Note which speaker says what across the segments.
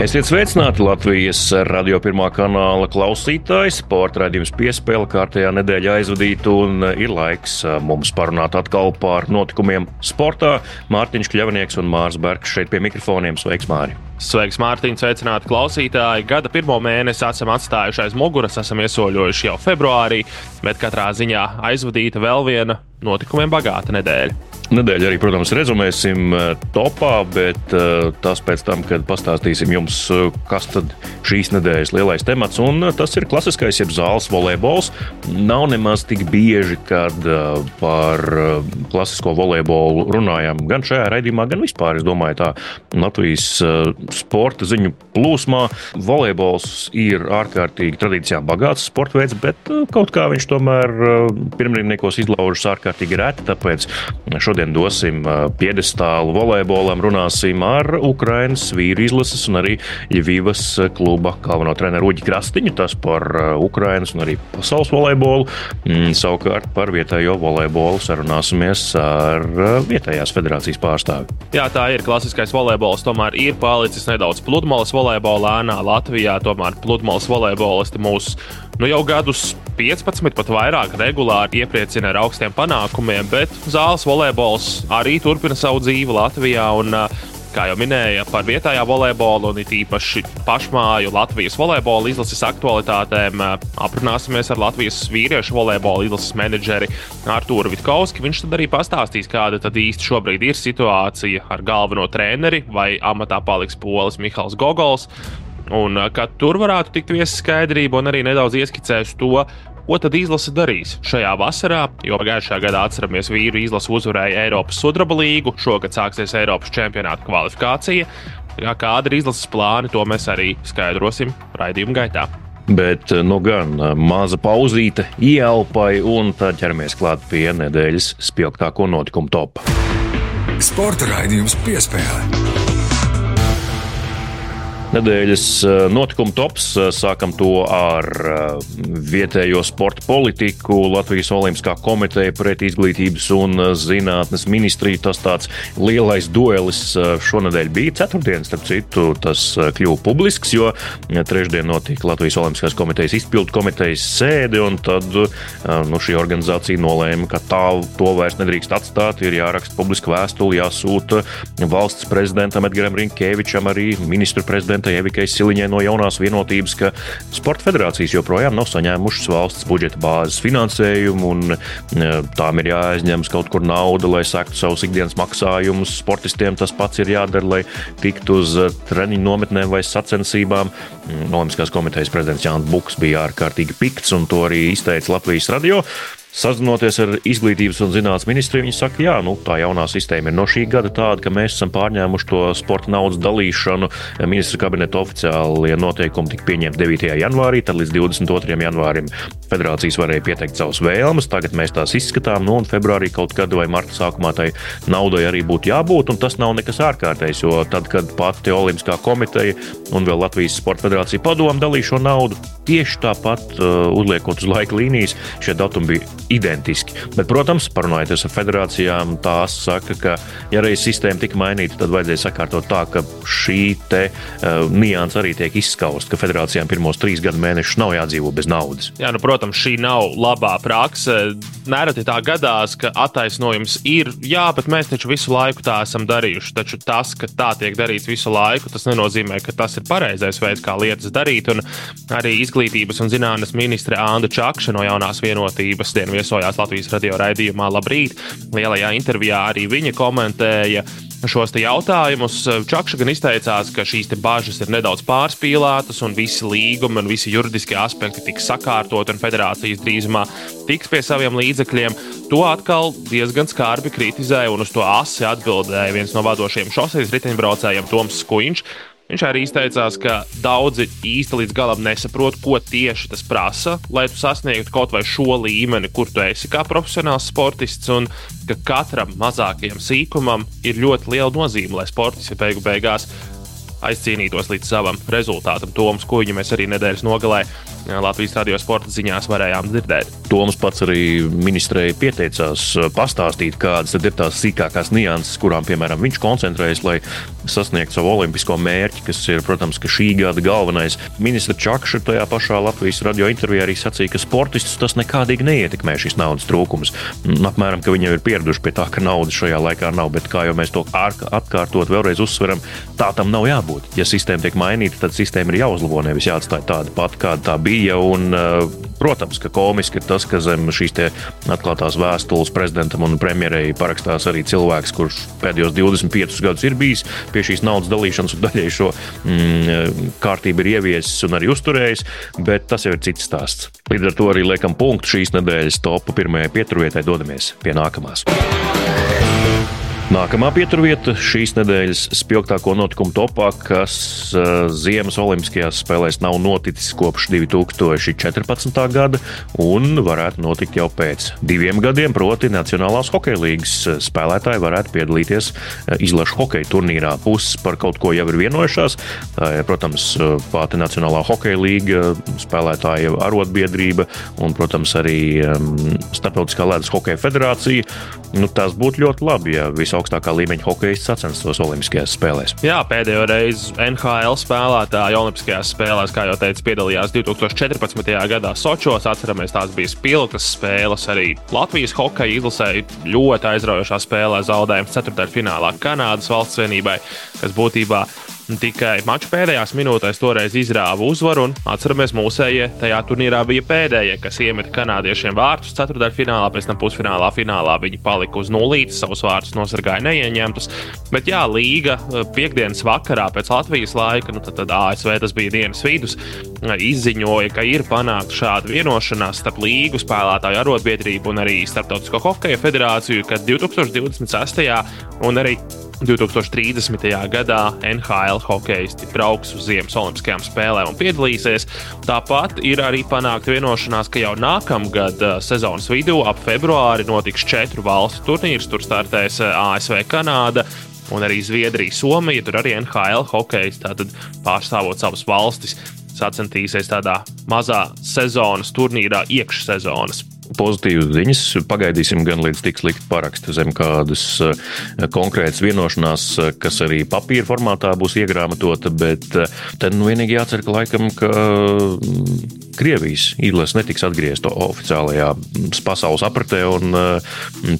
Speaker 1: Esiet sveicināti Latvijas radio pirmā kanāla klausītāji. Sporta raidījums piespēle kārtējā nedēļā aizvadīta un ir laiks mums parunāt atkal par notikumiem sportā. Mārtiņš Kļavnieks un Mārs Bergs šeit pie mikrofoniem. Sveiks, Māri!
Speaker 2: Sveiks, Mārtiņ, sveicināti klausītāji. Gada pirmo mēnesi esam atstājuši aiz muguras, esam iesoļojuši jau februārī, bet katrā ziņā aizvadīta vēl viena notikumiem bagāta nedēļa.
Speaker 1: Nedēļu arī, protams, rezumēsim eh, topā, bet uh, tas pēc tam, kad pastāstīsim jums, uh, kas tad šīs nedēļas lielais temats. Un tas ir klasiskais, jeb zāles volejbols. Nav nemaz tik bieži, kad par klasisko volejbolu runājam gan šajā raidījumā, gan vispār. Es domāju, tā Latvijas sporta ziņu plūsmā volejbols ir ārkārtīgi tradīcijām bagāts sporta veids, bet kaut kā viņš tomēr pirmrīmniekos izlaužas ārkārtīgi reti. Tāpēc šodien šodien dosim piedestālu volejbolam, runāsim ar Ukrainas vīru izlases un arī Ļuvijas kluba galveno treneru Uģi Krastiņu. Tas par Ukrainas un arī pasaules volejbolu. Mm, savukārt par vietējo volejbolu sarunāsimies ar vietējās federācijas pārstāvi.
Speaker 2: Jā, tā ir klasiskais volejbols. Tomēr ir palicis nedaudz pludmales volejbola ēnā Latvijā. Tomēr pludmales volejbolisti mūsu nu jau gadus 15, pat vairāk regulāri iepriecina ar augstiem panākumiem, bet zāles volejbols arī turpina savu dzīvi Latvijā. Un, Kā jau minēja par vietējā volejbola un it īpaši pašmāju Latvijas volejbola izlases aktualitātēm, aprunāsimies ar Latvijas vīriešu volejbola izlases menedžeri Artūru Vitkovski. Viņš tad arī pastāstīs, kāda tad īsti šobrīd ir situācija ar galveno treneri, vai amatā paliks polis Mihāls Gogols, Un kā tur varētu tikt viesa skaidrība, un arī nedaudz ieskicēs to, ko tad izlase darīs šajā vasarā. Jo pagājušajā gadā atceramies, vīru izlase uzvarēja Eiropas sudraba līgu, šogad sāksies Eiropas čempionāta kvalifikācija. Jā, kāda ir izlases plāni, to mēs arī skaidrosim raidījuma gaitā.
Speaker 1: Bet nu gan maza pauzīte, ieelpai, un tad ķeramies klāt pie nedēļas spilgtāko notikumu topā.
Speaker 3: Sporta raidījums piespēlē.
Speaker 1: Nedēļas eh, notikuma tops. Eh, sākam to ar eh, vietējo sporta politiku. Latvijas Olimpiskā komiteja pret izglītības un zinātnes ministriju. Tas tāds lielais duelis šonadēļ bija. Ceturtdien, starp citu, tas kļuva publisks, jo trešdien notika Latvijas Olimpiskās komitejas izpildu komitejas sēde, un tad nu, šī organizācija nolēma, ka tā to vairs nedrīkst atstāt. Ir jāraksta publiska vēstule, jāsūta valsts prezidentam Edgaram Rinkēvičam, arī ministru prezidentam prezidentai Evikai Siliņai no jaunās vienotības, ka sporta federācijas joprojām nav saņēmušas valsts budžeta bāzes finansējumu, un e, tām ir jāaizņemas kaut kur nauda, lai sektu savus ikdienas maksājumus. Sportistiem tas pats ir jādara, lai tiktu uz e, treniņu nometnēm vai sacensībām. Mm, Olimpiskās komitejas prezidents Jānis Buks bija ārkārtīgi pikts, un to arī izteica Latvijas radio. Sazinoties ar izglītības un zinātnes ministriju, viņi saka, ka nu, tā jaunā sistēma ir no šī gada tāda, ka mēs esam pārņēmuši to sporta naudas dalīšanu. Ministra kabineta oficiālie noteikumi tika pieņemti 9. janvārī, tad līdz 22. janvārim federācijas varēja pieteikt savus vēlmes. Tagad mēs tās izskatām, nu, un februārī kaut kad vai marta sākumā tai naudai arī būtu jābūt, un tas nav nekas ārkārtējs, jo tad, kad pati Olimpiskā komiteja un vēl Latvijas Sporta federācija padomu dalīja šo naudu, tieši tāpat uh, uzliekot uz laika līnijas, šie datumi bija identiski. Bet, protams, parunājoties ar federācijām, tās saka, ka, ja reiz sistēma tika mainīta, tad vajadzēja sakārtot tā, ka šī te uh, nianses arī tiek izskausta, ka federācijām pirmos trīs gadu mēnešus nav jādzīvo bez naudas.
Speaker 2: Jā, nu, protams, šī nav labā prakse. Nereti tā gadās, ka attaisnojums ir, jā, bet mēs taču visu laiku tā esam darījuši. Taču tas, ka tā tiek darīts visu laiku, tas nenozīmē, ka tas ir pareizais veids, kā lietas darīt. Un arī izglītības un zinātnes ministre Anna Čakša no jaunās vienotības dienas viesojās Latvijas radio raidījumā Labrīt. Lielajā intervijā arī viņa komentēja šos jautājumus. Čakša gan izteicās, ka šīs bažas ir nedaudz pārspīlētas, un visi līgumi un visi juridiskie aspekti tiks sakārtot, un federācijas drīzumā tiks pie saviem līdzekļiem. To atkal diezgan skarbi kritizēja, un uz to asi atbildēja viens no vadošajiem šoseis riteņbraucējiem Toms Skuiņš. Viņš arī izteicās, ka daudzi īsti līdz galam nesaprot, ko tieši tas prasa, lai tu sasniegtu kaut vai šo līmeni, kur tu esi kā profesionāls sportists, un ka katram mazākajam sīkumam ir ļoti liela nozīme, lai sportists beigu beigās aizcīnītos līdz savam rezultātam. Toms Kuģi mēs arī nedēļas nogalē Latvijas radio sporta ziņās varējām dzirdēt.
Speaker 1: Toms pats arī ministrei pieteicās pastāstīt, kādas ir tās sīkākās nianses, kurām, piemēram, viņš koncentrējas, lai sasniegtu savu olimpisko mērķi, kas ir, protams, ka šī gada galvenais. Ministra Čakša tajā pašā Latvijas radio intervijā arī sacīja, ka sportistus tas nekādīgi neietekmē šis naudas trūkums. Apmēram, ka viņi jau ir pieraduši pie tā, ka naudas šajā laikā nav, bet kā jau mēs to atkārtot vēlreiz uzsveram, tā tam nav jābūt jābūt. Ja sistēma tiek mainīta, tad sistēma ir jāuzlabo, nevis jāatstāj tāda pati, kāda tā bija. Un, uh, protams, ka komiski ir tas, ka zem šīs atklātās vēstules prezidentam un premjerei parakstās arī cilvēks, kurš pēdējos 25 gadus ir bijis pie šīs naudas dalīšanas un daļai šo mm, kārtību ir ieviesis un arī uzturējis, bet tas jau ir cits stāsts. Līdz ar to arī liekam punktu šīs nedēļas topu pirmajai pieturvietai, dodamies pie nākamās. Nākamā pieturvieta šīs nedēļas spilgtāko notikumu topā, kas uh, Ziemas Olimpiskajās spēlēs nav noticis kopš 2014. gada un varētu notikt jau pēc diviem gadiem. Proti, Nacionālās hokeja līnijas spēlētāji varētu piedalīties uh, izlašu hokeja turnīrā. Puses par kaut ko jau ir vienojušās. Tā ir, protams, pati Nacionālā hokeja līga, spēlētāja arotbiedrība un, protams, arī um, Starptautiskā ledus hokeja federācija. Nu, tas būtu ļoti labi, ja visā augstākā līmeņa hokeja sacenstos Olimpiskajās spēlēs.
Speaker 2: Jā, pēdējo reizi NHL spēlētāji Olimpiskajās spēlēs, kā jau teicu, piedalījās 2014. gadā Sočos. Atceramies, tās bija spilgtas spēles. Arī Latvijas hokeja izlasēja ļoti aizraujošā spēlē zaudējums ceturtajā Kanādas valsts vienībai, kas būtībā Tikai mača pēdējās minūtēs toreiz izrāva uzvaru, un atceramies, mūsējie tajā turnīrā bija pēdējie, kas iemeta kanādiešiem vārtus ceturdaļfinālā, pēc tam pusfinālā, finālā viņi palika uz nulītes, savus vārtus nosargāja neieņemtus. Bet jā, līga eh, piekdienas vakarā pēc Latvijas laika, nu tad, tad ASV tas bija dienas vidus, izziņoja, ka ir panākta šāda vienošanās starp līgu spēlētāju arotbiedrību un arī Startautisko hokeja federāciju, ka 2026. un arī 2030. gadā NHL hokeisti brauks uz Ziemas Olimpiskajām spēlēm un piedalīsies. Tāpat ir arī panākta vienošanās, ka jau nākamgad uh, sezonas vidū, ap februāri, notiks četru valstu turnīrs. Tur startēs uh, ASV, Kanāda, un arī Zviedrija, Somija. Tur arī NHL hokejs, pārstāvot savas valstis, sacensties tādā mazā sezonas turnīrā, iekšsezonas
Speaker 1: pozitīvas ziņas. Pagaidīsim, gan līdz tiks likt parakstu zem kādas eh, konkrētas vienošanās, eh, kas arī papīra formātā būs iegrāmatota, bet eh, tad nu vienīgi jācer, ka laikam, ka mm, Krievijas īdles netiks atgriezta oficiālajā mm, pasaules apritē, un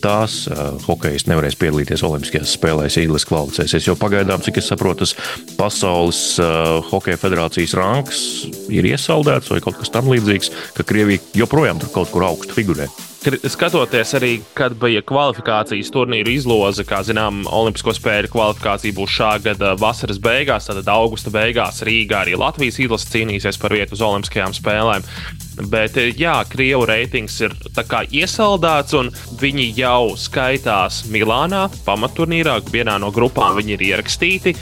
Speaker 1: tās hokejas nevarēs piedalīties Olimpiskajās spēlēs, īdles kvalificēsies. Jo pagaidām, cik es saprotu, tas pasaules hokeja federācijas rangs ir iesaldēts vai kaut kas tam līdzīgs, ka Krievija joprojām tur kaut kur augstu figurē.
Speaker 2: Skatoties arī, kad bija kvalifikācijas turnīru izloze, kā zinām, Olimpisko spēļu kvalifikācija būs šā gada vasaras beigās, tad augusta beigās Rīgā arī Latvijas izlase cīnīsies par vietu uz Olimpiskajām spēlēm. Bet, jā, Krievu reitings ir iesaldēts, un viņi jau skaitās Milānā, pamatturnīrā. Vienā no grupām viņi ir ierakstīti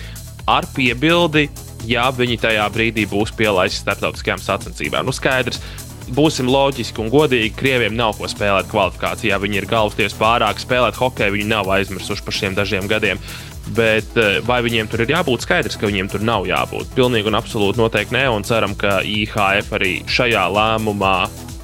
Speaker 2: ar piebildi, ja viņi tajā brīdī būs pielaisti starptautiskajām sacensībām. Nu, skaidrs, būsim loģiski un godīgi, krieviem nav ko spēlēt kvalifikācijā. Viņi ir galvasties pārāk spēlēt hokeju, viņi nav aizmirsuši par šiem dažiem gadiem. Bet eh, vai viņiem tur ir jābūt skaidrs, ka viņiem tur nav jābūt? Pilnīgi un absolūti noteikti nē, un ceram, ka IHF arī šajā lēmumā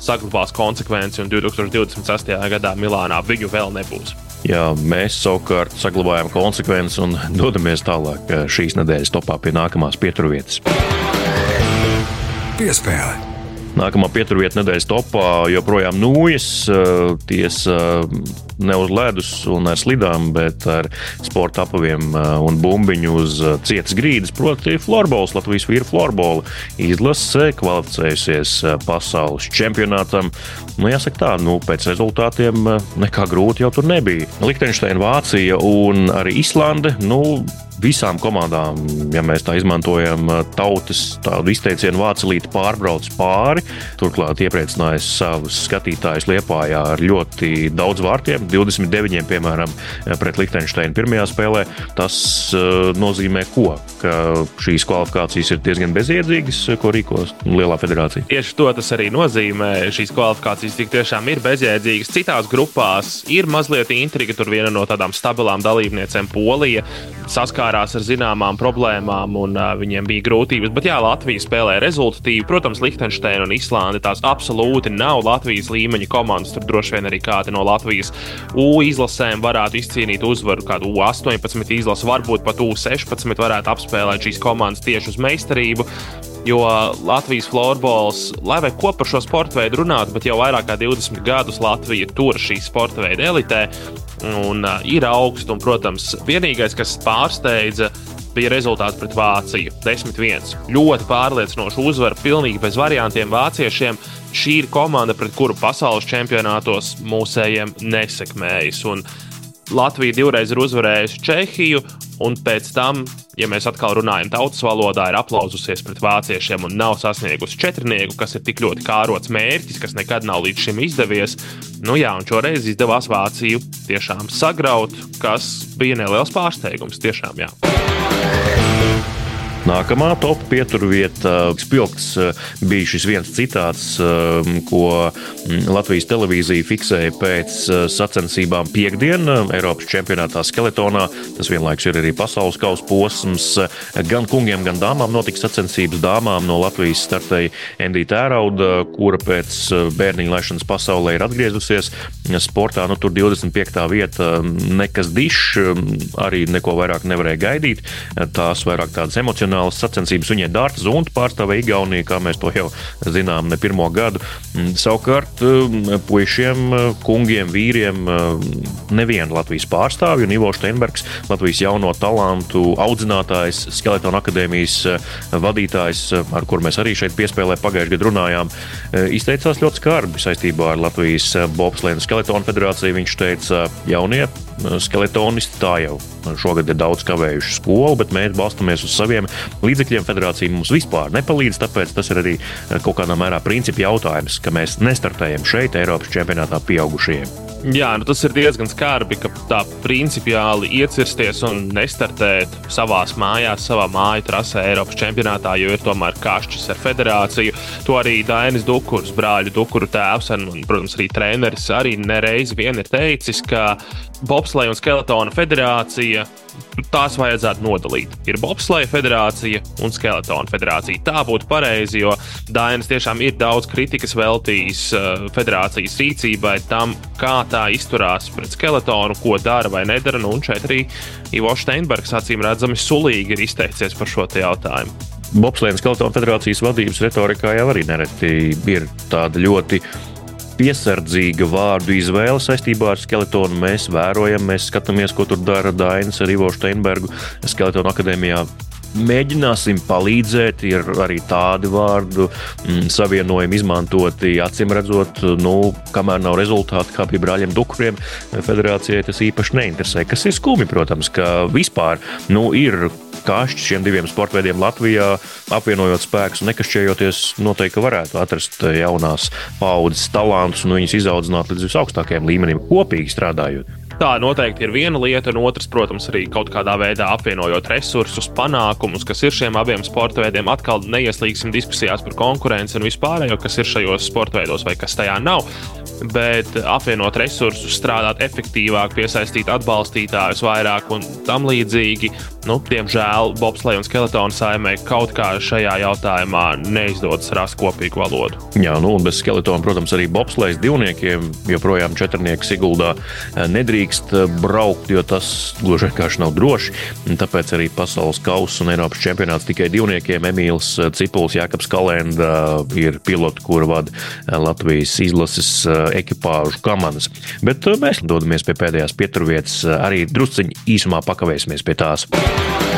Speaker 2: saglabās konsekvenci, un 2026. gadā Milānā viņu vēl nebūs.
Speaker 1: Jā, mēs savukārt saglabājam konsekvenci un dodamies tālāk eh, šīs nedēļas topā pie nākamās pieturvietas.
Speaker 3: Piespēle!
Speaker 1: Nākamā pieturvieta nedēļas topā joprojām nūjas. Tiesa ne uz ledus un ar slidām, bet ar sporta apaviem un bumbiņu uz cietas grīdas. Proti, florbols, Latvijas vīru florbola izlase kvalificējusies pasaules čempionātam. Nu, jāsaka tā, nu, pēc rezultātiem nekā grūti jau tur nebija. Liechtensteina, Vācija un arī Islande. Nu, visām komandām, ja mēs tā izmantojam tautas tādu izteicienu vācelīti pārbrauc pāri. Turklāt iepriecinājis savus skatītājus Liepājā ar ļoti daudz vārtiem, 29, piemēram, pret Liechtensteinu pirmajā spēlē. Tas nozīmē ko? Ka šīs kvalifikācijas ir diezgan bezjēdzīgas, ko rīkos Lielā federācija.
Speaker 2: Tieši to tas arī nozīmē. Šīs kvalifikācijas tik tiešām ir bezjēdzīgas. Citās grupās ir mazliet intriga. Tur viena no tādām stabilām dalībniecēm, Polija, saskārās ar zināmām problēmām un uh, viņiem bija grūtības. Bet jā, Latvija spēlē rezultatīvi. Protams, Liechtensteina un Islande tās absolūti nav Latvijas līmeņa komandas. Tur droši vien arī kādi no Latvijas U izlasēm varētu izcīnīt uzvaru. Kādu U18 izlasi, varbūt pat U16 varētu apspēlēt šīs komandas tieši uz meistarību. Jo Latvijas florbols, lai vai ko par šo sporta veidu runātu, bet jau vairāk kā 20 gadus Latvija tur šī sporta veida elitē un uh, ir augsts. Un, protams, vienīgais, kas pārsteidza, bija rezultāts pret Vāciju. 10-1. Ļoti pārliecinoša uzvara, pilnīgi bez variantiem vāciešiem. Šī ir komanda, pret kuru pasaules čempionātos mūsējiem nesekmējas. Un Latvija divreiz ir uzvarējusi Čehiju, un pēc tam, ja mēs atkal runājam tautas valodā, ir aplaususies pret vāciešiem un nav sasniegusi četrnieku, kas ir tik ļoti kārots mērķis, kas nekad nav līdz šim izdevies. Nu jā, un šoreiz izdevās Vāciju tiešām sagraut, kas bija neliels pārsteigums. Tiešām, jā.
Speaker 1: Nākamā top pieturvieta spilgts eh, bija šis viens citāts, eh, ko mm, Latvijas televīzija fiksēja pēc eh, sacensībām piekdienā Eiropas čempionātā skeletonā. Tas vienlaikus ir arī pasaules kausa posms. Gan kungiem, gan dāmām notika sacensības. Dāmām no Latvijas startēja Endija Tērauda, kura pēc bērniņa laišanas pasaulē ir atgriezusies sportā. Nu, tur 25. vieta nekas dišs, arī neko vairāk nevarēja gaidīt. Tās vairāk tādas emocionālas nacionālas sacensības. Viņai Dārta Zunta pārstāvēja Igauniju, kā mēs to jau zinām, ne pirmo gadu. Mm, savukārt, mm, puišiem, kungiem, vīriem mm, nevienu Latvijas pārstāvju, un Ivo Steinbergs, Latvijas jauno talantu audzinātājs, Skeletona akadēmijas vadītājs, ar kur mēs arī šeit piespēlē pagājušajā gadā runājām, izteicās ļoti skarbi saistībā ar Latvijas Bobslēnu Skeletona federāciju. Viņš teica, jaunie skeletonisti tā jau šogad ir daudz kavējuši skolu, bet mēs balstamies uz saviem līdzekļiem. Federācija mums vispār nepalīdz, tāpēc tas ir arī kaut kādā mērā principi jautājums, ka mēs nestartējam šeit Eiropas čempionātā pieaugušajiem.
Speaker 2: Jā, nu tas ir diezgan skarbi, ka tā principiāli iecirsties un nestartēt savā mājās, savā māju trasē Eiropas čempionātā, jo ir tomēr kašķis ar federāciju. To arī Dainis Dukurs, brāļu Dukuru tēvs un, protams, arī treneris arī nereiz vien ir teicis, ka Bobsleja un Skeletona federācija tās vajadzētu nodalīt. Ir Bobsleja federācija un Skeletona federācija. Tā būtu pareizi, jo Dainis tiešām ir daudz kritikas veltījis uh, federācijas rīcībai, tam, kā tā izturās pret skeletonu, ko dara vai nedara. Nu, un šeit arī Ivo Steinbergs acīm redzami sulīgi ir izteicies par šo jautājumu.
Speaker 1: Bobslēnas Skeletona federācijas vadības retorikā jau arī nereti ir tāda ļoti piesardzīga vārdu izvēle saistībā ar skeletonu. Mēs vērojam, mēs skatāmies, ko tur dara Dainis ar Ivo Steinbergu Skeletonu akadēmijā mēģināsim palīdzēt. Ir arī tādi vārdu mm, savienojumi izmantoti, acīm redzot, nu, kamēr nav rezultātu, kā pie brāļiem Dukuriem, federācijai tas īpaši neinteresē. Kas ir skumji, protams, ka vispār nu, ir kašķi šiem diviem sporta veidiem Latvijā, apvienojot spēkus un nekašķējoties, noteikti varētu atrast jaunās paudzes talantus un viņus izaudzināt līdz visaugstākajiem līmenim, kopīgi strādājot.
Speaker 2: Tā noteikti ir viena lieta, un otrs, protams, arī kaut kādā veidā apvienojot resursus, panākumus, kas ir šiem abiem sporta veidiem. Atkal neieslīgsim diskusijās par konkurenci un vispārējo, kas ir šajos sporta veidos vai kas tajā nav bet apvienot resursus, strādāt efektīvāk, piesaistīt atbalstītājus vairāk un tam līdzīgi. Nu, diemžēl Bobslēga un Skeletona saimē kaut kā šajā jautājumā neizdodas rast kopīgu valodu.
Speaker 1: Jā, nu, un bez Skeletona, protams, arī Bobslēgas divniekiem joprojām četrnieks Siguldā eh, nedrīkst eh, braukt, jo tas gluži vienkārši nav droši. Tāpēc arī pasaules kausa un Eiropas čempionāts tikai divniekiem Emīls eh, Cipuls, Jākaps Kalenda ir piloti, kuru vada Latvijas izlases ekipāžu komandas. Bet mēs dodamies pie pēdējās pieturvietas, arī drusciņi īsumā pakavēsimies pie tās. Bye.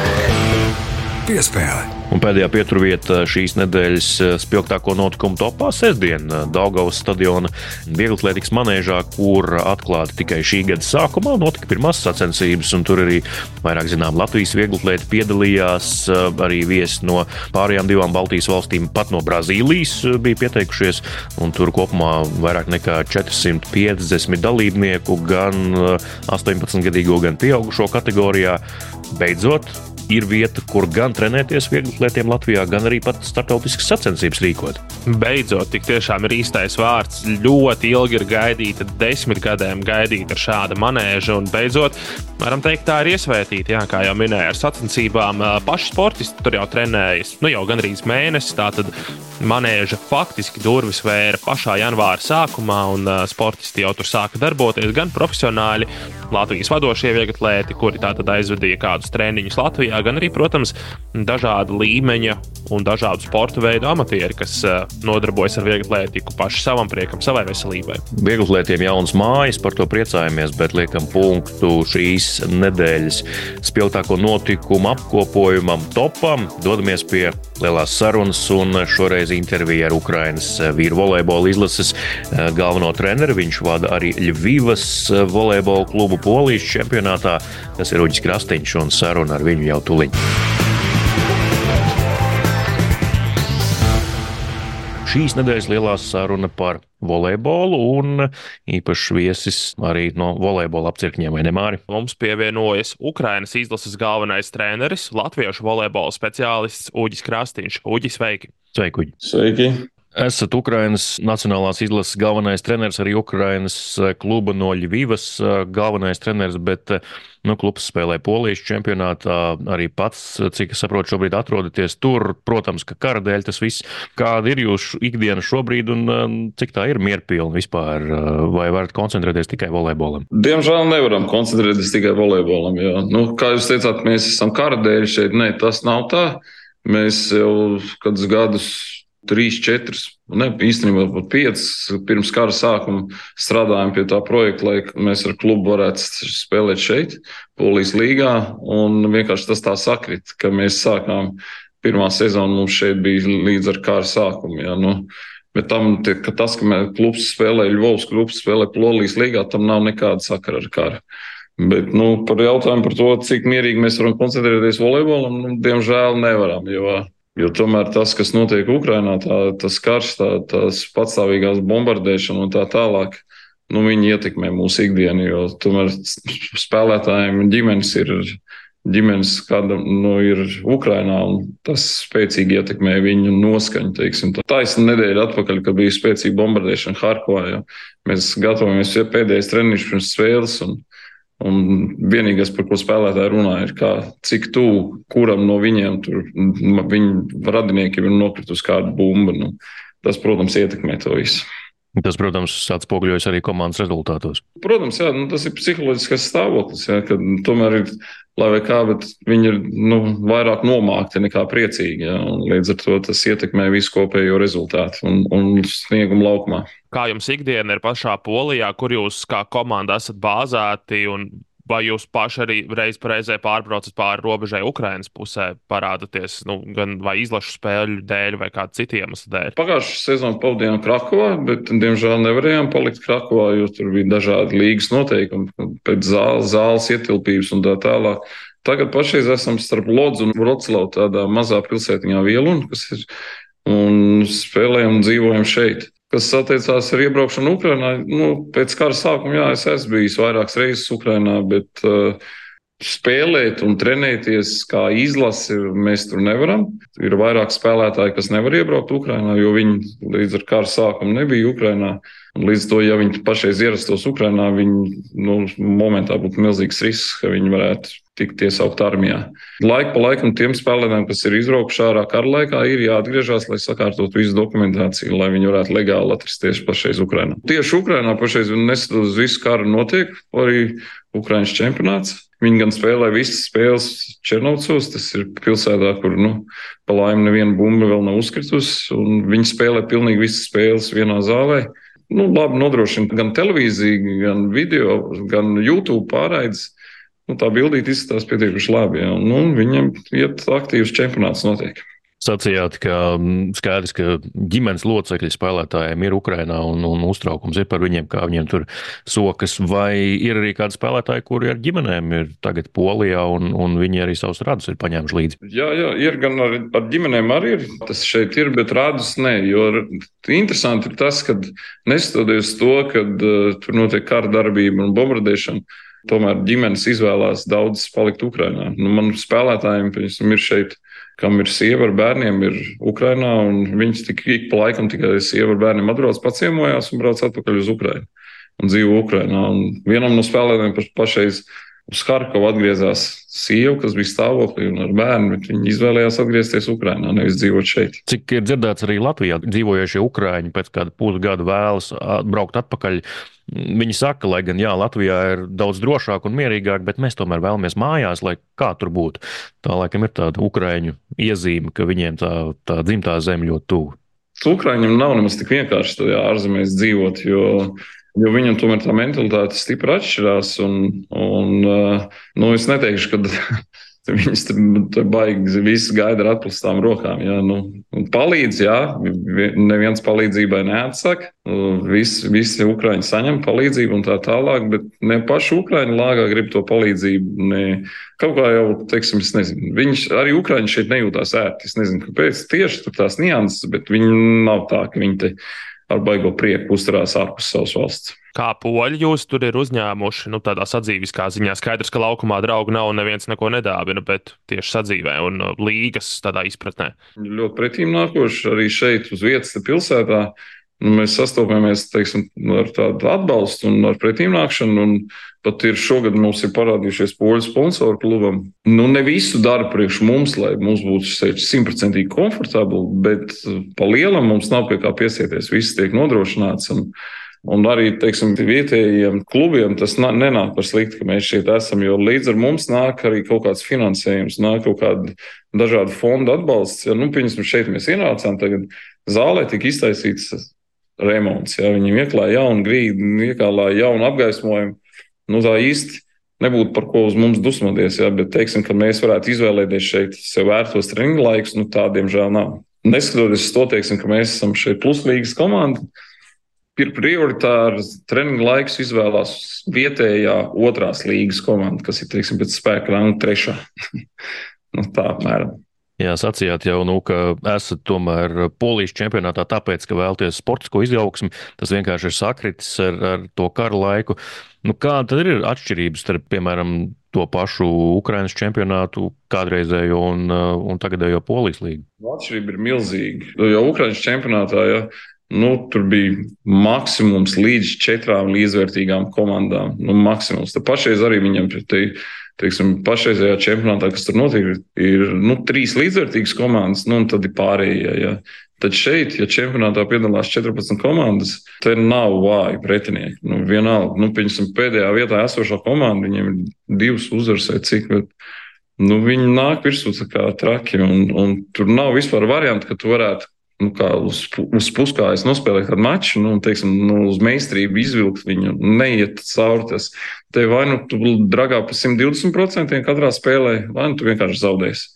Speaker 3: Piespēle!
Speaker 1: Un pēdējā pieturvieta šīs nedēļas eh, spilgtāko notikumu topā sestdien eh, Daugavas stadiona vieglatlētikas manēžā, kur atklāti tikai šī gada sākumā notika pirmās sacensības, tur arī vairāk zinām Latvijas vieglatlēti piedalījās, eh, arī viesi no pārējām divām Baltijas valstīm, pat no Brazīlijas bija pieteikušies, tur kopumā vairāk nekā 450 dalībnieku, gan 18-gadīgo, gan pieaugušo kategorijā. Beidzot, ir vieta, kur gan trenēties vieglatlētiem Latvijā, gan arī pat starptautiskas sacensības rīkot.
Speaker 2: Beidzot, tik tiešām ir īstais vārds. Ļoti ilgi ir gaidīta, desmit gadiem gaidīta ar šādu manēžu, un beidzot, varam teikt, tā ir iesvētīta. Jā, kā jau minēju, ar sacensībām paši sportisti tur jau trenējas nu, jau gandrīz mēnesi. Tātad manēža faktiski durvis vēra pašā janvāra sākumā, un sportisti jau tur sāka darboties gan profesionāļi, Latvijas vadošie vieglatlēti, kuri tātad aizvedīja kādus treniņus Latvijā, gan arī, protams, dažāda līmeņa un dažādu sporta veidu amatieri, kas nodarbojas ar vieglatlētiku paši savam priekam, savai veselībai.
Speaker 1: Vieglatlētiem jaunas mājas, par to priecājamies, bet liekam punktu šīs nedēļas spilgtāko notikumu apkopojumam, topam. Dodamies pie lielās sarunas, un šoreiz intervija ar Ukrainas vīru volejbola izlases galveno treneru. Viņš vada arī Ļuvijas volejbola klubu Polijas čempionātā. Tas ir Uģis Krastīņš un saruna ar viņu jau tuliņ. šīs nedēļas lielā saruna par volejbolu un īpašs viesis arī no volejbola apcirkņiem, vai ne Māri?
Speaker 2: Mums pievienojas Ukrainas izlases galvenais treneris, latviešu volejbola speciālists Uģis Krastīņš. Uģis, sveiki!
Speaker 1: Sveiki! Uģi.
Speaker 4: Sveiki!
Speaker 1: Esat Ukrainas Nacionālās izlases galvenais treneris, arī Ukrainas eh, kluba no Ļuvijas eh, galvenais treneris, bet eh, nu, klubs spēlē Polijas čempionātā. Arī pats, cik es saprotu, šobrīd atrodaties tur. Protams, ka kara dēļ tas viss. Kāda ir jūsu ikdiena šobrīd un cik tā ir mierpilna vispār? Vai varat koncentrēties tikai volejbolam?
Speaker 4: Diemžēl nevaram koncentrēties tikai volejbolam. Jo. Nu, kā jūs teicāt, mēs esam kara dēļ šeit. Nē, tas nav tā. Mēs jau kādus gadus trīs, četras, ne īstenībā pat piecas pirms kara sākuma strādājam pie tā projekta, lai mēs ar klubu varētu spēlēt šeit, Polijas līgā. Un vienkārši tas tā sakrit, ka mēs sākām pirmā sezonu, mums šeit bija līdz ar kara sākumu. Ja, nu, Bet tam, ka tas, ka klubs spēlē, Ļuvovs klubs spēlē Polijas līgā, tam nav nekāda sakara ar karu. Bet nu, par jautājumu par to, cik mierīgi mēs varam koncentrēties volejbolam, nu, diemžēl nevaram. Jo Jo tomēr tas, kas notiek Ukrajinā, tā, tas karš, tā, tās patstāvīgās bombardēšana un tā tālāk, nu, viņi ietekmē mūsu ikdienu. Jo tomēr spēlētājiem ģimenes ir ģimenes, kāda nu, ir Ukrajinā, un tas spēcīgi ietekmē viņu noskaņu. Teiksim. Taisna nedēļa atpakaļ, kad bija spēcīga bombardēšana Harkovā. Mēs gatavojamies pēdējais treniņš pirms spēles. Un, Un vienīgais, par ko spēlētāji runā, ir, kā, cik tuvu kuram no viņiem tur viņu radiniekiem ir nokritusi kāda bumba. Nu, tas, protams, ietekmē to visu.
Speaker 1: Tas, protams, atspoguļojas arī komandas rezultātos.
Speaker 4: Protams, jā, nu, tas ir psiholoģiskais stāvoklis. Jā, tomēr ir, lai vai kā, bet viņi ir nu, vairāk nomākti nekā priecīgi. Jā, līdz ar to tas ietekmē visu kopējo rezultātu un, un sniegumu laukumā
Speaker 2: kā jums ikdiena ir pašā polijā, kur jūs kā komanda esat bāzēti un vai jūs paši arī reiz reizē pārbraucat pāri robežai Ukraiņas pusē, parādāties nu, gan vai izlašu spēļu dēļ, vai kādu citu iemeslu dēļ?
Speaker 4: Pagājušā sezonā pavadījām Krakovā, bet, diemžēl, nevarējām palikt Krakovā, jo tur bija dažādi līgas noteikumi, pēc zāles, zāles ietilpības un tā tālāk. Tagad pašreiz esam starp Lodzu un Vroclavu, tādā mazā pilsētiņā Vielunu, kas ir, un spēlējam un dzīvojam šeit kas attiecās ar iebraukšanu Ukrajinā. Nu, pēc kara sākuma, jā, es esmu bijis vairākas reizes Ukrajinā, bet uh, spēlēt un trenēties kā izlase mēs tur nevaram. Ir vairāk spēlētāji, kas nevar iebraukt Ukrajinā, jo viņi līdz ar kara sākumu nebija Ukrajinā. Līdz to, ja viņi pašreiz ierastos Ukrajinā, viņi nu, momentā būtu milzīgs risks, ka viņi varētu tikt iesaukt armijā. Laika pa laikam tiem spēlētājiem, kas ir izbraukuši ārā kara laikā, ir jāatgriežas, lai sakārtotu visu dokumentāciju, lai viņi varētu legāli atrasties pašreiz Ukrajinā. Tieši Ukrajinā pašreiz nesat uz visu karu notiek, arī Ukraiņas čempionāts. Viņi gan spēlē visas spēles Černovcos, tas ir pilsētā, kur nu, pa laimi neviena bumba vēl nav uzkritusi. Viņi spēlē pilnīgi visas spēles vienā zālē nu, labi nodrošina gan televīziju, gan video, gan YouTube pārraides. Nu, tā bildīte izskatās pietiekuši labi. Ja. Nu, viņam iet aktīvs čempionāts notiek.
Speaker 1: Sacījāt, ka mm, skaidrs, ka ģimenes locekļi spēlētājiem ir Ukrainā un, un uztraukums ir par viņiem, kā viņiem tur sokas. Vai ir arī kādi spēlētāji, kuri ar ģimenēm ir tagad Polijā un, un viņi arī savus radus ir paņēmuši līdzi?
Speaker 4: Jā, jā, ir gan ar, ar ģimenēm arī ir. Tas šeit ir, bet radus nē. Jo interesanti ir tas, ka neskatoties to, ka uh, tur notiek kara darbība un bombardēšana, tomēr ģimenes izvēlās daudz palikt Ukrainā. Nu, man spēlētājiem, piemēram, ir šeit kam ir sieva ar bērniem, ir Ukrainā, un viņas tik ik pa laikam tikai sieva ar bērniem atbrauc, paciemojās un brauc atpakaļ uz Ukrainu un dzīvo Ukrainā. Un vienam no spēlētājiem pašreiz uz Harkovu atgriezās sieva, kas bija stāvoklī un ar bērnu, bet viņi izvēlējās atgriezties Ukrajinā, nevis dzīvot šeit.
Speaker 1: Cik ir dzirdēts arī Latvijā, dzīvojošie Ukrāņi pēc kāda pusgada vēlas braukt atpakaļ. Viņi saka, lai gan jā, Latvijā ir daudz drošāk un mierīgāk, bet mēs tomēr vēlamies mājās, lai kā tur būtu. Tā laikam ir tāda ukrāņu iezīme, ka viņiem tā, tā dzimtā zeme ļoti tuvu.
Speaker 4: Ukrāņiem nav nemaz tik vienkārši tajā ārzemēs dzīvot, jo Jo viņam tomēr tā mentalitāte stipri atšķirās. Un, un, nu, es neteikšu, ka Viņas tur baigi visu gaida ar atklātām rokām. Jā, nu, palīdz, jā, neviens palīdzībai neatsaka. Visi, visi Ukrāņi saņem palīdzību un tā tālāk, bet ne paši Ukrāņi lāgā grib to palīdzību. Ne, kaut kā jau, teiksim, es nezinu, viņš arī Ukrāņi šeit nejūtās ērti. Es nezinu, kāpēc tieši tur tās nianses, bet viņi nav tā, ka viņi te ar baigo prieku uzturās ārpus savas valsts.
Speaker 2: Kā poļi jūs tur ir uzņēmuši, nu, tādā sadzīviskā ziņā skaidrs, ka laukumā draugu nav un neviens neko nedāvina, bet tieši sadzīvē un uh, līgas tādā izpratnē.
Speaker 4: Ļoti pretīm nākoši arī šeit uz vietas pilsētā. Nu, mēs sastopamies teiksim, ar tādu atbalstu un ar pretīmnākšanu. Pat ir šogad mums ir parādījušies poļu sponsoru klubam. Nu, ne visu dara priekš mums, lai mums būtu simtprocentīgi komfortabli, bet uh, pa lielam mums nav pie kā piesieties. Viss tiek nodrošināts. Un, Un arī teiksim, vietējiem klubiem tas nenāk par sliktu, ka mēs šeit esam, jo līdz ar mums nāk arī kaut kāds finansējums, nāk kaut kāda dažāda fonda atbalsts. Ja, nu, piemēram, šeit mēs ienācām, tagad zālē tika iztaisīts remonts. Ja, viņi ieklāja jaunu grīdu, ieklāja jaunu apgaismojumu. Nu, tā īsti nebūtu par ko uz mums dusmoties, ja, bet teiksim, ka mēs varētu izvēlēties šeit sev vērtos treniņu laikus, nu tā diemžēl nav. Neskatoties uz to, teiksim, ka mēs esam šeit pluslīgas komanda ir prioritāri treniņa laiks izvēlās vietējā otrās līgas komanda, kas ir teiksim, pēc spēka ranga trešā. nu, tā apmēram.
Speaker 1: Jā, sacījāt jau, nu, ka esat tomēr polijas čempionātā, tāpēc, ka vēlaties sportisko izaugsmu. Tas vienkārši ir sakritis ar, ar to kara laiku. Nu, kāda ir atšķirības starp, piemēram, to pašu Ukraiņas čempionātu, kādreizējo un, un tagadējo polijas līgu?
Speaker 4: Atšķirība ir milzīga. Jo Ukraiņas čempionātā, ja Nu, tur bija maksimums līdz četrām līdzvērtīgām komandām. Nu, maksimums. Tad pašreiz arī viņam te, teiksim, pašreizējā čempionātā, kas tur notiek, ir nu, trīs līdzvērtīgas komandas, nu, un tad ir pārējie. Ja. Tad šeit, ja čempionātā piedalās 14 komandas, tad nav vāji pretinieki. Nu, vienalga, nu, piemēram, pēdējā vietā esošā komanda, viņiem ir divas uzvaras vai cik. Bet, nu, viņi nāk virsū kā traki, un, un tur nav vispār variantu, ka tu varētu nu, uz, uz puskājas nospēlēt kādu maču, nu, teiksim, nu, uz meistarību izvilkt viņu, neiet cauri tas. Te vai nu tu dragā pa 120% katrā spēlē, vai nu tu vienkārši zaudēsi.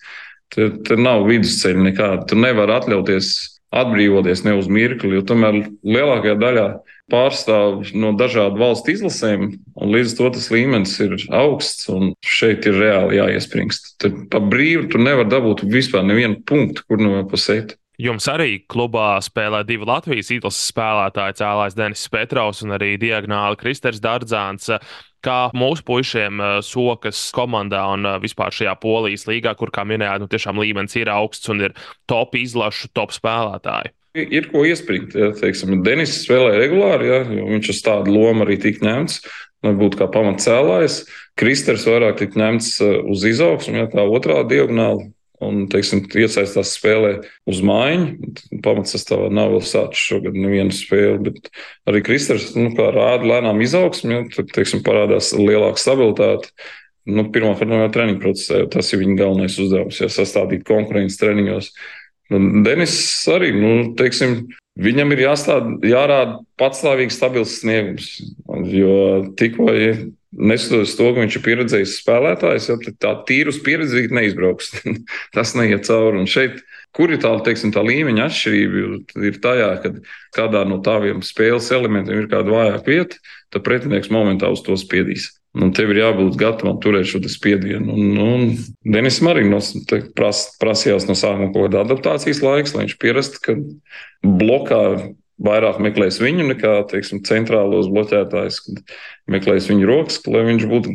Speaker 4: Te, te nav vidusceļa nekāda. Tu nevari atļauties atbrīvoties ne uz mirkli, jo tomēr lielākajā daļā pārstāv no dažādu valstu izlasēm, un līdz to tas līmenis ir augsts, un šeit ir reāli jāiespringst. Te pa brīvu tu nevari dabūt vispār nevienu punktu, kur no pa sēt.
Speaker 2: Jums arī klubā spēlē divi Latvijas izlases spēlētāji, cēlājs Denis Petrovs un arī diagonāli Kristers Dārdzāns. Kā mūsu puišiem eh, sokas komandā un eh, vispār šajā polijas līgā, kur, kā minējāt, nu, tiešām līmenis ir augsts un ir top izlašu, top spēlētāji.
Speaker 4: Ir ko iespringt. Ja, Denis spēlē regulāri, ja, viņš uz tādu lomu arī tika ņemts. Būtu kā pamatcēlājs, Kristers vairāk tika ņemts eh, uz izaugsmu, ja kā otrā diagonāla un teiksim, iesaistās spēlē uz mājiņu. Pamatsastāvā nav vēl sācis šogad nevienu spēli, bet arī Kristers nu, rāda lēnām izaugsmi, ja, tad teiksim, parādās lielāka stabilitāte. Nu, Pirmkārt, jau treniņu procesā tas ir viņa galvenais uzdevums, ja sastādīt konkurences treniņos. Un Denis arī, nu, teiksim, viņam ir jāstād, jārāda patstāvīgs, stabils sniegums. Jo tikko neskatoties to, ka viņš ir pieredzējis spēlētājs, ja, tā tīrus pieredzi neizbrauks. Tas neiet cauri. Un šeit, kur ir tā, teiksim, tā līmeņa atšķirība, ir tajā, ka kādā no tādiem spēles elementiem ir kāda vājāka vieta, tad pretinieks momentā uz to spiedīs. Un tev ir jābūt gatavam turēt šo spiedienu. Un, un Denis arī nos, pras, prasījās no sākuma kaut kāda adaptācijas laiks, lai viņš pierastu, ka blokā vairāk meklēs viņu nekā teiksim, centrālos bloķētājus, kad meklēs viņa rokas, lai viņš būtu,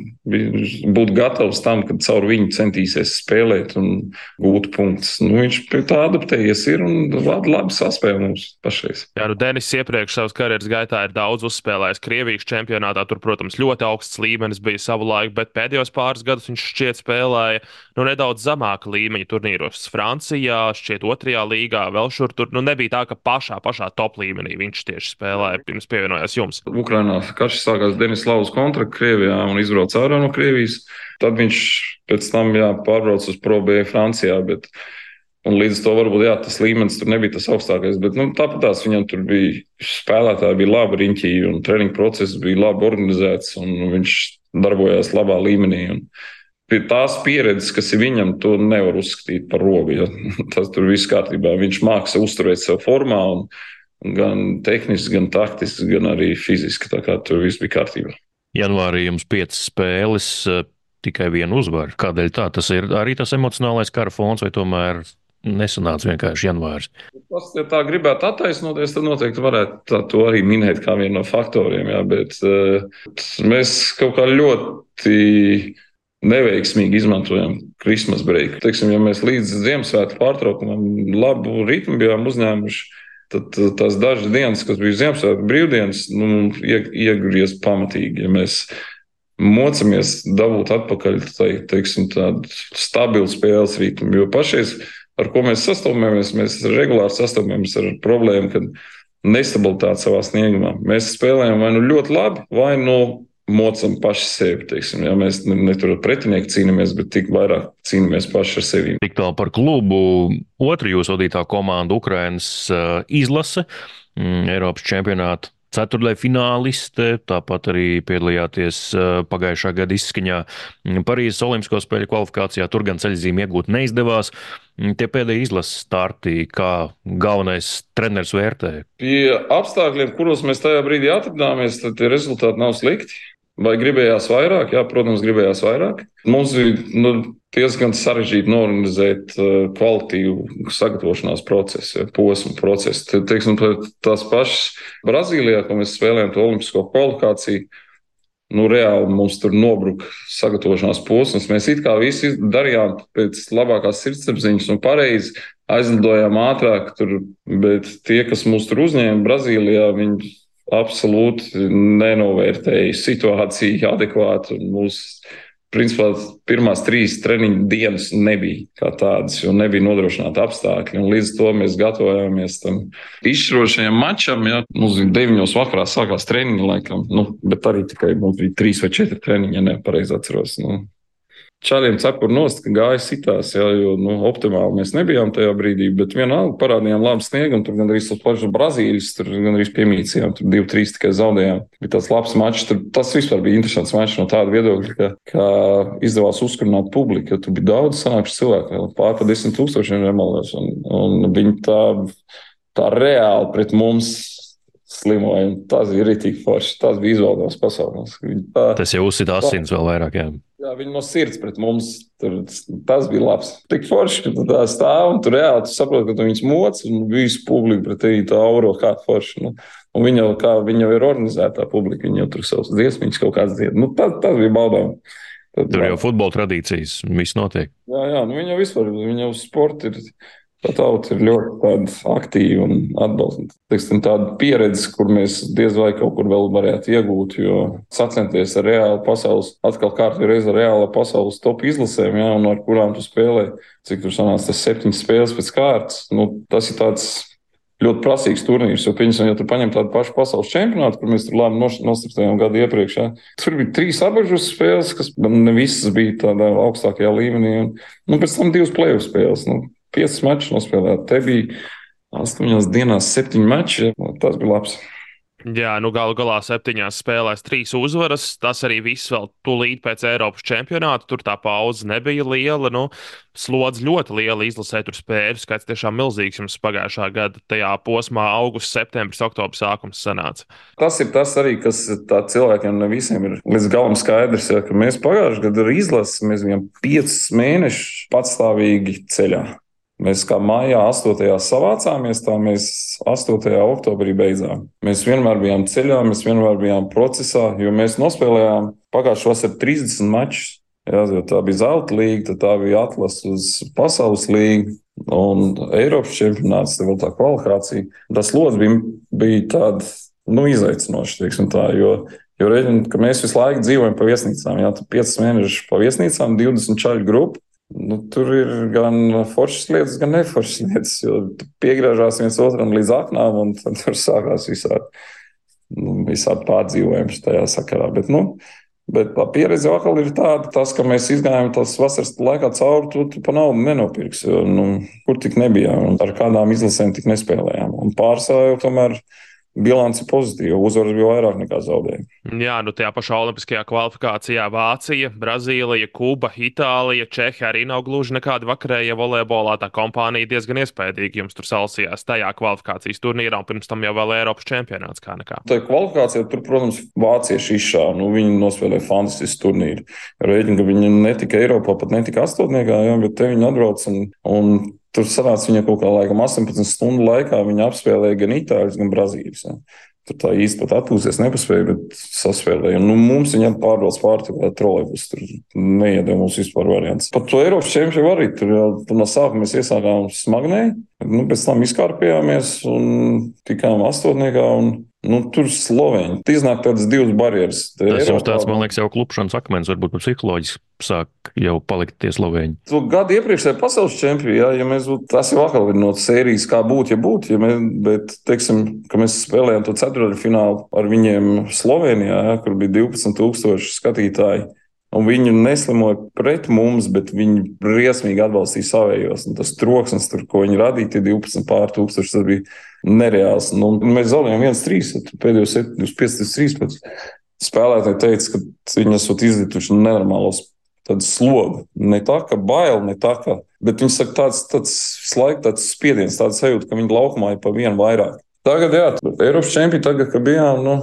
Speaker 4: būtu gatavs tam, kad caur viņu centīsies spēlēt un gūt punktus. Nu, viņš pie tā adaptējies ir un labi, labi saspēja mums pašreiz.
Speaker 2: Jā, nu Denis iepriekš savas karjeras gaitā ir daudz uzspēlējis Krievijas čempionātā. Tur, protams, ļoti augsts līmenis bija savulaik, bet pēdējos pāris gadus viņš šķiet spēlēja nu, nedaudz zemāka līmeņa turnīros. Francijā, šķiet, otrajā līgā, vēl šur tur nu, nebija tā, ka pašā, pašā top līmenī viņš tieši spēlēja pirms pievienojās jums?
Speaker 4: Ukrainā karš sākās Denis Lauvas kontrakta Krievijā un izbrauca ārā no Krievijas. Tad viņš pēc tam jā, pārbrauca uz probēju Francijā. Bet... Un līdz to varbūt jā, tas līmenis tur nebija tas augstākais. Bet nu, tāpat tās viņam tur bija spēlētāji, bija labi riņķī, un treniņu process bija labi organizēts, un viņš darbojās labā līmenī. Un pie tās pieredzes, kas ir viņam, to nevar uzskatīt par robu. Ja? Tas tur viss kārtībā. Viņš mākslinieks uzturēt sev formā. Un, gan tehniski, gan taktiski, gan arī fiziski. Tā kā tur viss bija kārtībā.
Speaker 1: Janvārī jums piecas spēles, eh, tikai viena uzvara. Kādēļ tā? Tas ir arī tas emocionālais kara fons, vai tomēr nesanāca vienkārši janvārs?
Speaker 4: Tas, ja tā gribētu attaisnoties, tad noteikti varētu to arī minēt kā vienu no faktoriem. Jā, bet uh, mēs kaut kā ļoti neveiksmīgi izmantojam Christmas break. Teiksim, ja mēs līdz Ziemassvētku pārtraukumam labu ritmu bijām uzņēmuši, Tad tās dažas dienas, kas bija Ziemassvētku brīvdienas, nu, iegriezās pamatīgi. Ja mēs mocamies dabūt atpakaļ tai, teiksim, tādu stabilu spēles ritmu, jo pašais, ar ko mēs sastopamies, mēs regulāri sastopamies ar problēmu, ka nestabilitāte savā sniegumā. Mēs spēlējam vai nu ļoti labi, vai nu mocam paši sevi. Teiksim, ja? Mēs ne, ne tur ar pretinieku cīnāmies, bet tik vairāk cīnāmies paši ar sevi.
Speaker 1: Tik tālu par klubu. Otra jūsu vadītā komanda, Ukrainas uh, izlase, mm, Eiropas čempionāta ceturtajā fināliste, tāpat arī piedalījāties uh, pagājušā gada izskaņā mm, Parīzes Olimpisko spēļu kvalifikācijā. Tur gan ceļzīme iegūt neizdevās. Mm, tie pēdējie izlases starti, kā galvenais treneris vērtē.
Speaker 4: Pie apstākļiem, kuros mēs tajā brīdī atradāmies, tad tie rezultāti nav slikti. Vai gribējās vairāk? Jā, protams, gribējās vairāk. Mums bija nu, diezgan sarežģīti norganizēt uh, kvalitīvu sagatavošanās procesu, posmu procesu. Teiksim, tās pašas Brazīlijā, ko mēs spēlējām, to olimpisko kvalifikāciju. Nu, reāli mums tur nobruka sagatavošanās posms. Mēs it kā visi darījām pēc labākās sirdsapziņas un pareizi aizlidojām ātrāk, tur, bet tie, kas mūs tur uzņēma Brazīlijā, viņi absolūti nenovērtēja situāciju adekvāti. Mūsu, principā, pirmās trīs treniņu dienas nebija kā tādas, jo nebija nodrošināta apstākļi. Līdz to mēs gatavojāmies tam izšķirošajam mačam. Ja. Mums bija deviņos vakarā sākās treniņi, laikam, nu, bet arī tikai mums bija trīs vai četri treniņi, ja nepareizi atceros. Nu, čāriem cepuru nost, gāja sitās, jā, jo nu, optimāli mēs nebijām tajā brīdī, bet vienalga parādījām labu sniegu, tur gan arī tas pašs Brazīlijas, tur gan arī piemīcījām, tur divi, trīs tikai zaudējām. Bija tāds labs mačs, tur tas vispār bija interesants mačs no tāda viedokļa, ka, ka izdevās uzkurināt publiku, jo tur bija daudz sanākuši cilvēku, pār pa desmit tūkstošiem remaldos, un, un viņi tā, tā reāli pret mums slimoja. Tas bija rītīgi forši. Tas bija izvēlēts pasaules.
Speaker 1: Tā, tas jau uzsita asins vēl vairāk. Jā.
Speaker 4: Jā, viņi no sirds pret mums. Tur, tas bija labs. Tik forši, ka tu tā stāv un tu reāli tu saproti, ka tu viņus moc un visu publiku pret tevi tā auro kā forši. Nu. Un viņa jau, kā, viņa jau ir organizētā publika, viņa jau tur savus dziesmiņus kaut kāds dzied. Nu, tas, tas bija baudām.
Speaker 1: Tad, tur jau futbola tradīcijas, viss notiek.
Speaker 4: Jā, jā, nu viņa jau vispār, viņa jau sporta ir tauta ir ļoti aktīva un atbalsta. Tāda pieredze, kur mēs diez vai kaut kur vēl varētu iegūt, jo sacensties ar reālu pasaules, atkal kārtīgi reizē ar reālu pasaules top izlasēm, ja, un ar kurām tu spēlē, cik tur sanāca tas septiņas spēles pēc kārtas. Nu, tas ir tāds ļoti prasīgs turnīrs. Jo, pieņemsim, ja tu paņem tādu pašu pasaules čempionātu, kur mēs tur labi nostiprinājām gadu iepriekš, ja, tur bija trīs apgabals spēles, kas ne visas bija tādā augstākajā līmenī. Un, nu, pēc tam divas plēsoņu spēles. Nu, piecus mačus nospēlēt. Te bija astoņās dienās septiņi mači. Tas bija labs.
Speaker 2: Jā, nu galu galā septiņās spēlēs trīs uzvaras. Tas arī viss vēl tūlīt pēc Eiropas čempionāta. Tur tā pauze nebija liela. Nu, slodze ļoti liela izlasē, tur spēļu skaits tiešām milzīgs. Jums pagājušā gada tajā posmā, augusts, septembris, oktobris sākums sanāca.
Speaker 4: Tas ir tas arī, kas cilvēkiem ne visiem ir līdz galam skaidrs. Ja, mēs pagājušajā gadā izlasījām, mēs bijām piecus mēnešus patstāvīgi ceļā. Mēs kā mājā 8. savācāmies, tā mēs 8. oktobrī beidzām. Mēs vienmēr bijām ceļā, mēs vienmēr bijām procesā, jo mēs nospēlējām pagājušā vasarā 30 mačus. Jā, tā bija zelta līnija, tad tā bija atlase uz pasaules līniju un Eiropas čempionāts, tā vēl tā kvalifikācija. Tas lodziņš bija, bija tāds nu, izaicinošs, tā, jo, jo reģin, mēs visu laiku dzīvojam pa viesnīcām. Jā, 5 mēnešus pa viesnīcām, 20 čaļu grupu. Nu, tur ir gan foršas lietas, gan neforšas lietas. Piegriežās viens otram līdz aknām, un tur sākās visādi, nu, visādi pārdzīvojums tajā sakarā. Bet, nu, bet tā pieredze atkal ir tāda, tas, ka mēs izgājām tās vasaras laikā cauri, tu, tu pa naudu nenopirksi. Jo, nu, kur tik nebija, un ar kādām izlasēm tik nespēlējām. Un pārsvarā jau tomēr bilance pozitīva. Uzvaras bija vairāk nekā zaudējumi.
Speaker 2: Jā, nu tajā pašā olimpiskajā kvalifikācijā Vācija, Brazīlija, Kuba, Itālija, Čehija arī nav gluži nekādi vakarējie volejbolā. Tā kompānija diezgan iespaidīgi jums tur salsījās tajā kvalifikācijas turnīrā, un pirms tam jau vēl Eiropas čempionāts kā nekā.
Speaker 4: Tā kvalifikācija tur, protams, vācieši izšāva. Nu, viņi nospēlēja fantastisku turnīru. Rēķina, ka viņi netika Eiropā, pat netika astotniekā, jā, bet te viņi atbrauc un, un Tur sanāca viņa kaut kā laikam 18 stundu laikā. Viņa apspēlēja gan itāļus, gan brazīļus. Ja. Tur tā īsti pat atpūsties nepaspēja, bet saspēlēja. Nu, mums viņa pārvaldes pārti kā trolejbus. Tur neiedēja mums vispār variants. Pat to Eiropas čempionu arī. Tur tur no sākuma mēs iesākām smagnēji, nu, pēc tam izkārpījāmies un tikām astotniekā. Un Nu, tur Slovēņi. Iznāk tādas divas barjeras.
Speaker 1: Tas Eiropā... jums tāds, man liekas, jau klupšanas akmens, varbūt psiholoģiski sāk jau palikt tie Slovēņi.
Speaker 4: To gadu iepriekšējā pasaules čempionā, ja, mēs būtu, tas jau atkal ir no sērijas, kā būtu, ja būtu, ja mēs, bet, teiksim, ka mēs spēlējām to ceturto finālu ar viņiem Slovenijā, ja, kur bija 12,000 skatītāji. Un viņi neslimoja pret mums, bet viņi briesmīgi atbalstīja savējos. Un tas troksnis, tur, ko viņi radīja, tie 12 pār tūkstoši, tas bija nereāls. Nu, mēs zaudējām 1-3, pēdējos 5-3. Spēlētāji teica, ka viņi esat izjutuši nenormālos slogu. Ne tā, ka bail, ne tā, ka. Bet viņi saka, tāds, tāds laiks, tāds spiediens, tāds sajūta, ka viņi laukumā ir pa vienu vairāk. Tagad, jā, Eiropas čempioni, tagad, kad bijām, nu,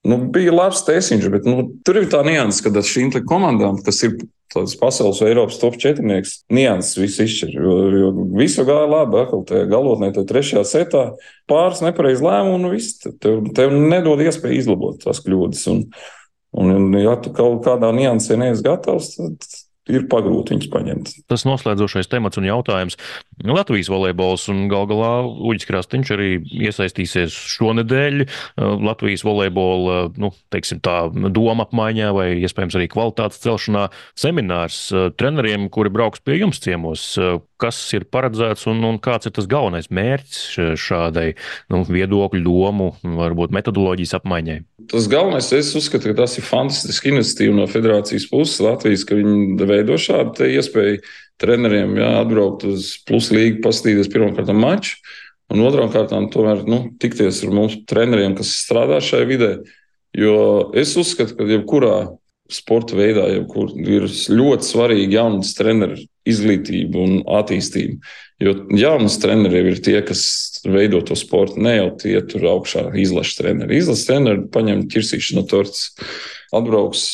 Speaker 4: Nu, bija labs tēsiņš, bet nu, tur ir tā nianses, ka šīm komandām, kas ir tādas pasaules vai Eiropas top 4, nianses viss izšķir. Jo, jo visu gāja labi, atkal tajā galotnē, tajā trešajā setā pāris nepareizi lēmumu, un viss tev, tev nedod iespēju izlabot tās kļūdas. Un, un, ja tu kaut kādā niansē neesi gatavs, tad ir pagrūti viņus paņemt.
Speaker 1: Tas noslēdzošais temats un jautājums. Latvijas volejbols un gal galā Uģis Krastīņš arī iesaistīsies šonadēļ Latvijas volejbola nu, teiksim, tā, doma apmaiņā vai iespējams arī kvalitātes celšanā seminārs treneriem, kuri brauks pie jums ciemos. Kas ir paredzēts un, un kāds ir tas galvenais mērķis šādai nu, viedokļu, domu, varbūt metodoloģijas apmaiņai?
Speaker 4: Tas galvenais, es uzskatu, ka tas ir fantastiski iniciatīva no federācijas puses Latvijas, ka viņi veido šādu iespēju treneriem jā, atbraukt uz pluslīgu, paskatīties pirmkārt maču, un otrām kārtām tomēr nu, tikties ar mums treneriem, kas strādā šajā vidē. Jo es uzskatu, ka jebkurā sporta veidā jebkur, ir ļoti svarīgi jaunas treneru izglītība un attīstība. Jo jaunas treneri ir tie, kas veido to sportu. Ne jau tie tur augšā izlaša treneri. Izlaša treneri paņem ķirsīšanu no tortes, atbrauks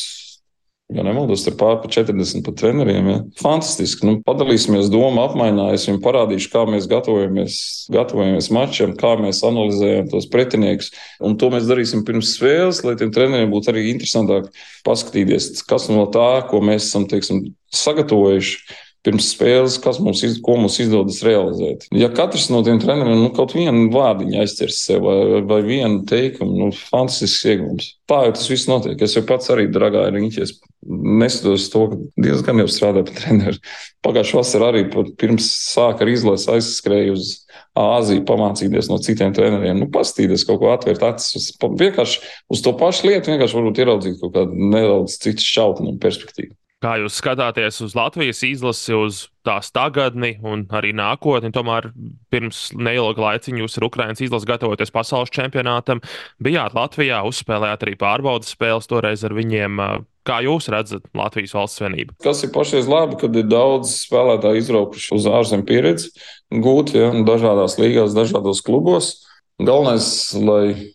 Speaker 4: Ja nemaldos, tur pār pa 40 pat treneriem. Ja. Fantastiski. Nu, padalīsimies domu apmaiņā. Es viņiem parādīšu, kā mēs gatavojamies, gatavojamies mačam, kā mēs analizējam tos pretiniekus. Un to mēs darīsim pirms spēles, lai tiem treneriem būtu arī interesantāk paskatīties, kas no tā, ko mēs esam teiksim, sagatavojuši pirms spēles, kas mums, iz, mums izdodas realizēt. Ja katrs no tiem treneriem nu, kaut vienu vārdiņu aizķers sev vai, vai vienu teikumu, nu, fantastisks iegūms. Tā jau tas viss notiek. Es jau pats arī dragā riņķies. Neskatos to, ka diezgan jau strādā pie treneriem. Pagājušā vasarā arī pirms sāka ar izlasi aizskrēju uz Āziju, pamācīties no citiem treneriem, nu, paskatīties, kaut ko atvērt acis. Vienkārši uz to pašu lietu, vienkārši varbūt ieraudzīt kaut kādu nedaudz citu šķautni un perspektīvu.
Speaker 2: Kā jūs skatāties uz Latvijas izlasi, uz tās tagadni un arī nākotni? Tomēr pirms neilga laiciņa jūs ar Ukraiņas izlasi gatavoties pasaules čempionātam. Bijāt Latvijā, uzspēlējāt arī pārbaudas spēles toreiz ar viņiem. Kā jūs redzat Latvijas valsts vienību?
Speaker 4: Kas ir pašreiz labi, kad ir daudz spēlētāju izbraukuši uz ārzemju pieredzi, gūti ja, dažādās līgās, dažādos klubos. Galvenais, lai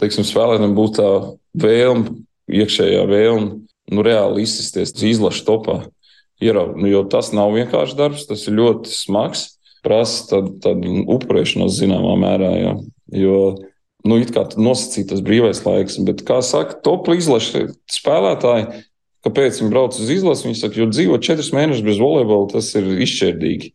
Speaker 4: teiksim, spēlētājiem būtu tā vēlme, iekšējā vēlme nu, reāli izsisties izlaša topā. Ieraut, nu, jo tas nav vienkārši darbs, tas ir ļoti smags. Prasa tādu, tādu upurēšanos zināmā mērā. Jā. Jo nu, it kā nosacīt tas brīvais laiks, bet, kā saka, top izlaša spēlētāji, kāpēc viņi brauc uz izlasi? Viņi saka, jo dzīvot četrus mēnešus bez volejbola, tas ir izšķērdīgi.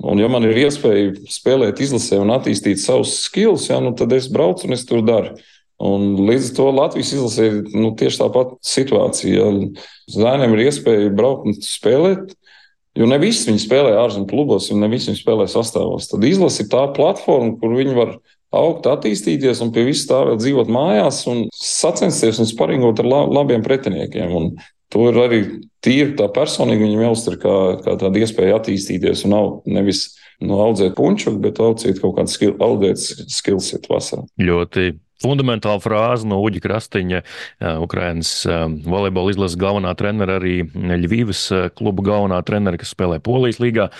Speaker 4: Un, ja man ir iespēja spēlēt izlasē un attīstīt savus skills, ja, nu, tad es braucu un es to daru. Un līdz ar to Latvijas izlasē ir nu, tieši tāpat situācija. Zēniem ir iespēja braukt un spēlēt, jo ne visi viņi spēlē ārzemju klubos, un ne visi viņi spēlē sastāvos. Tad izlase ir tā platforma, kur viņi var augt, attīstīties un pie vis tā vēl dzīvot mājās un sacensties un sparingot ar labiem pretiniekiem. Un to ir arī tīri tā personīgi viņam jāuztver kā, kā tāda iespēja attīstīties un augt. Nevis nu, audzēt punču, bet audzēt kaut kādu skil, skillset vasarā.
Speaker 1: Ļoti fundamentāla frāze no Uģa Krastiņa, Ukrainas volejbola izlases galvenā trenera, arī Ļuvijas kluba galvenā trenera, kas spēlē Polijas līgā.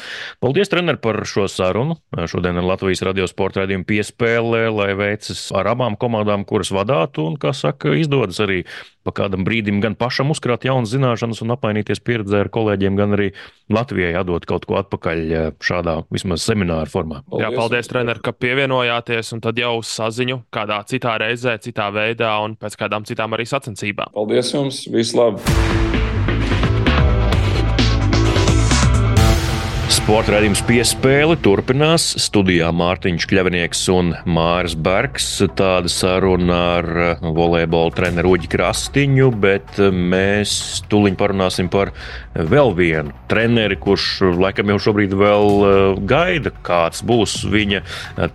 Speaker 1: Paldies, trener, par šo sarunu. Šodien ir Latvijas radio sporta raidījuma piespēle, lai veicas ar abām komandām, kuras vadātu un, kā saka, izdodas arī pa kādam brīdim gan pašam uzkrāt jaunas zināšanas un apmainīties pieredzē ar kolēģiem, gan arī Latvijai atdot kaut ko atpakaļ šādā vismaz semināra formā.
Speaker 2: Paldies. Jā, paldies, trener, ka pievienojāties un tad jau uz saziņu kādā citā citā reizē, citā veidā un pēc kādām citām arī sacensībām.
Speaker 4: Paldies jums! Vislabāk!
Speaker 1: Sporta raidījums piespēle turpinās. Studijā Mārtiņš Kļavinieks un Māris Bergs. Tāda saruna ar volejbola treneru Uģi Krastiņu, bet mēs tuliņ parunāsim par vēl vienu treneri, kurš laikam jau šobrīd vēl uh, gaida, kāds būs viņa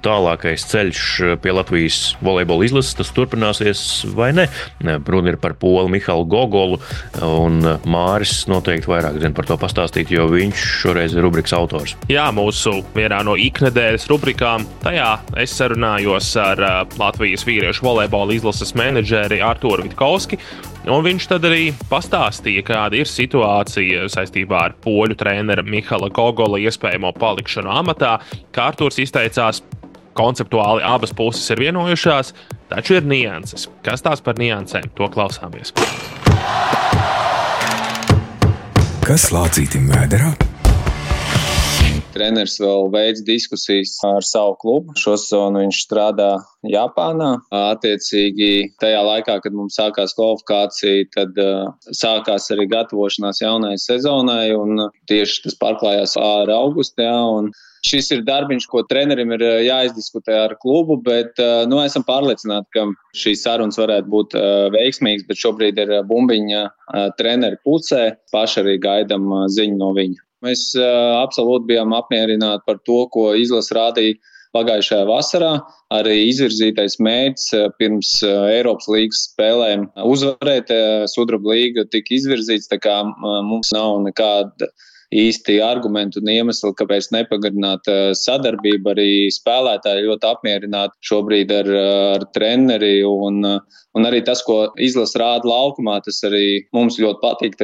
Speaker 1: tālākais ceļš pie Latvijas volejbola izlases. Tas turpināsies vai ne? Runa ir par Polu Mihālu Gogolu, un Māris noteikti vairāk zina par to pastāstīt, jo viņš šoreiz ir rubrikas autors.
Speaker 2: Jā, mūsu vienā no iknedēļas rubrikām. Tajā es sarunājos ar Latvijas vīriešu volejbola izlases menedžeri Arturu Vitkovski. Un viņš tad arī pastāstīja, kāda ir situācija saistībā ar poļu treneru Mihaila Gogola iespējamo palikšanu amatā. Kā Arturs izteicās, konceptuāli abas puses ir vienojušās, taču ir nianses. Kas tās par niansēm? To klausāmies.
Speaker 3: Kas lācītim vēderā?
Speaker 5: Treneris vēl veids diskusijas ar savu klubu. Šo sezonu viņš strādā Japānā. Attiecīgi, tajā laikā, kad mums sākās kvalifikācija, tad uh, sākās arī gatavošanās jaunajai sezonai, un tieši tas pārklājās ar augustu. Ja, Šis ir darbiņš, ko trenerim ir jāizdiskutē ar klubu, bet nu, esam pārliecināti, ka šīs sarunas varētu būt veiksmīgas, bet šobrīd ir bumbiņa treneru pusē. Paši arī gaidām ziņu no viņa. Mēs uh, absolūti bijām apmierināti par to, ko izlase rādīja pagājušajā vasarā. Arī izvirzītais mērķis pirms Eiropas līgas spēlēm uzvarēt Sudraba līga tika izvirzīts, mums nav nekāda īsti argumentu un iemesli, kāpēc nepagarināt eh, sadarbību. Arī spēlētāji ļoti apmierināti šobrīd ar, ar treneri. Un, un arī tas, ko izlasa rāda laukumā, tas arī mums ļoti patīk.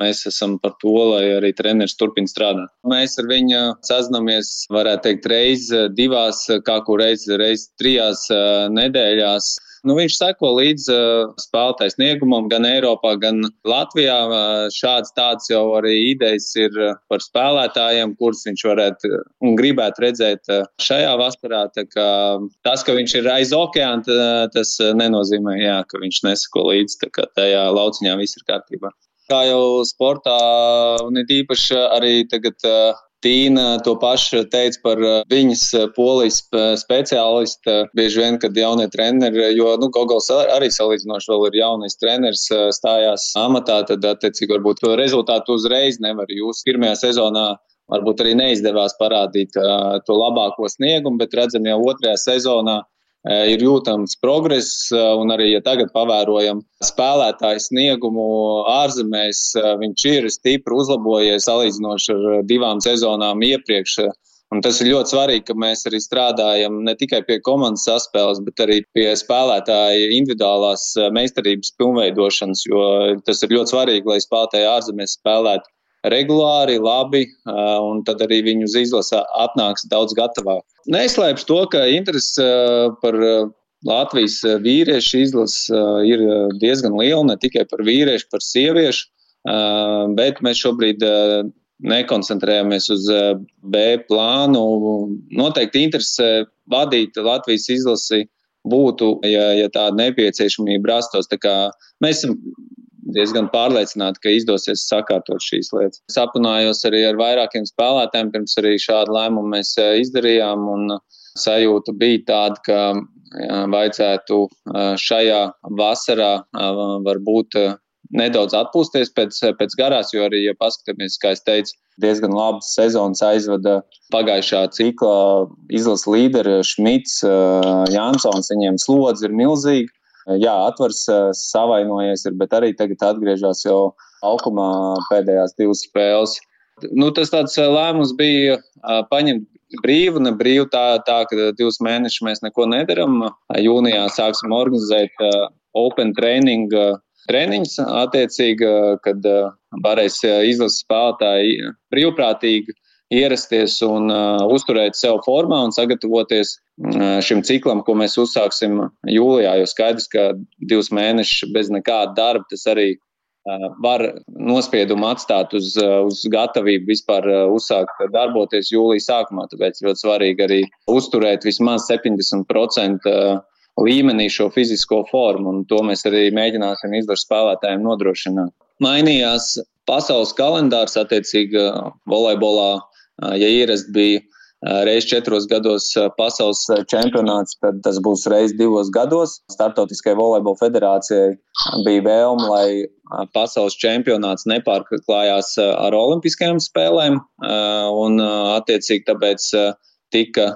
Speaker 5: Mēs esam par to, lai arī treneris turpina strādāt. Mēs ar viņu sazināmies, varētu teikt, reizes divās, kā kur reizes reiz trijās eh, nedēļās. Nu, viņš seko līdzi uh, spēlētāju sniegumam gan Eiropā, gan Latvijā. Uh, šāds tāds jau arī idejas ir uh, par spēlētājiem, kurus viņš varētu un gribētu redzēt šajā vasarā. Tas, ka viņš ir aiz okeāna, tas nenozīmē, jā, ka viņš neseko līdzi. Tajā lauciņā viss ir kārtībā kā jau sportā, un it īpaši arī tagad Tīna to pašu teica par uh, viņas uh, polijas uh, speciālistu. Bieži vien, kad jaunie treneri, jo nu, Gogols arī salīdzinoši vēl ir jaunais treneris, stājās amatā, tad attiecīgi varbūt rezultātu uzreiz nevar. Jūs pirmajā sezonā varbūt arī neizdevās parādīt uh, to labāko sniegumu, bet redzam jau otrajā sezonā ir jūtams progress, un arī, ja tagad pavērojam spēlētāju sniegumu ārzemēs, viņš ir stipri uzlabojies salīdzinoši ar divām sezonām iepriekš. Un tas ir ļoti svarīgi, ka mēs arī strādājam ne tikai pie komandas saspēles, bet arī pie spēlētāja individuālās meistarības pilnveidošanas, jo tas ir ļoti svarīgi, lai spēlētāji ārzemēs spēlētu regulāri, labi, un tad arī viņu uz izlasi atnāks daudz gatavāk. Neslēpšu to, ka interese par Latvijas vīriešu izlasi ir diezgan liela, ne tikai par vīriešu, par sieviešu, bet mēs šobrīd nekoncentrējamies uz B plānu. Noteikti interese vadīt Latvijas izlasi būtu, ja, ja tāda nepieciešamība rastos. Tā mēs esam diezgan pārliecināti, ka izdosies sakārtot šīs lietas. Sapunājos arī ar vairākiem spēlētājiem, pirms arī šādu lēmumu mēs eh, izdarījām. Sajūta bija tāda, ka jā, vajadzētu eh, šajā vasarā varbūt nedaudz atpūsties pēc, pēc garās, jo arī, ja paskatāmies, kā es teicu, diezgan labas sezonas aizvada pagājušā cikla izlases līderi Šmits, Jansons. Viņiem slodzi ir milzīgi. Jā, atvars savainojies, ir, bet arī tagad atgriežas jau laukumā pēdējās divas spēles. Nu, tas tāds lēmums bija paņemt brīvu, ne brīvu, tā, tā ka divus mēnešus mēs neko nedaram. Jūnijā sāksim organizēt open training treniņus, attiecīgi, kad varēs izlases spēlētāji brīvprātīgi ierasties un uh, uzturēt sev formā un sagatavoties uh, šim ciklam, ko mēs uzsāksim jūlijā. Jo skaidrs, ka divus mēnešus bez nekāda darba tas arī uh, var nospiedumu atstāt uz, uh, uz gatavību vispār uh, uzsākt darboties jūlijā sākumā. Tāpēc ļoti svarīgi arī uzturēt vismaz 70% uh, līmenī šo fizisko formu, un to mēs arī mēģināsim izdarīt spēlētājiem nodrošināt. Mainījās pasaules kalendārs, attiecīgi, volejbolā Ja ierast bija reizes četros gados pasaules čempionāts, tad tas būs reizes divos gados. Startautiskajai volejbola federācijai bija vēlme, lai pasaules čempionāts nepārklājās ar olimpiskajām spēlēm, un attiecīgi tāpēc tika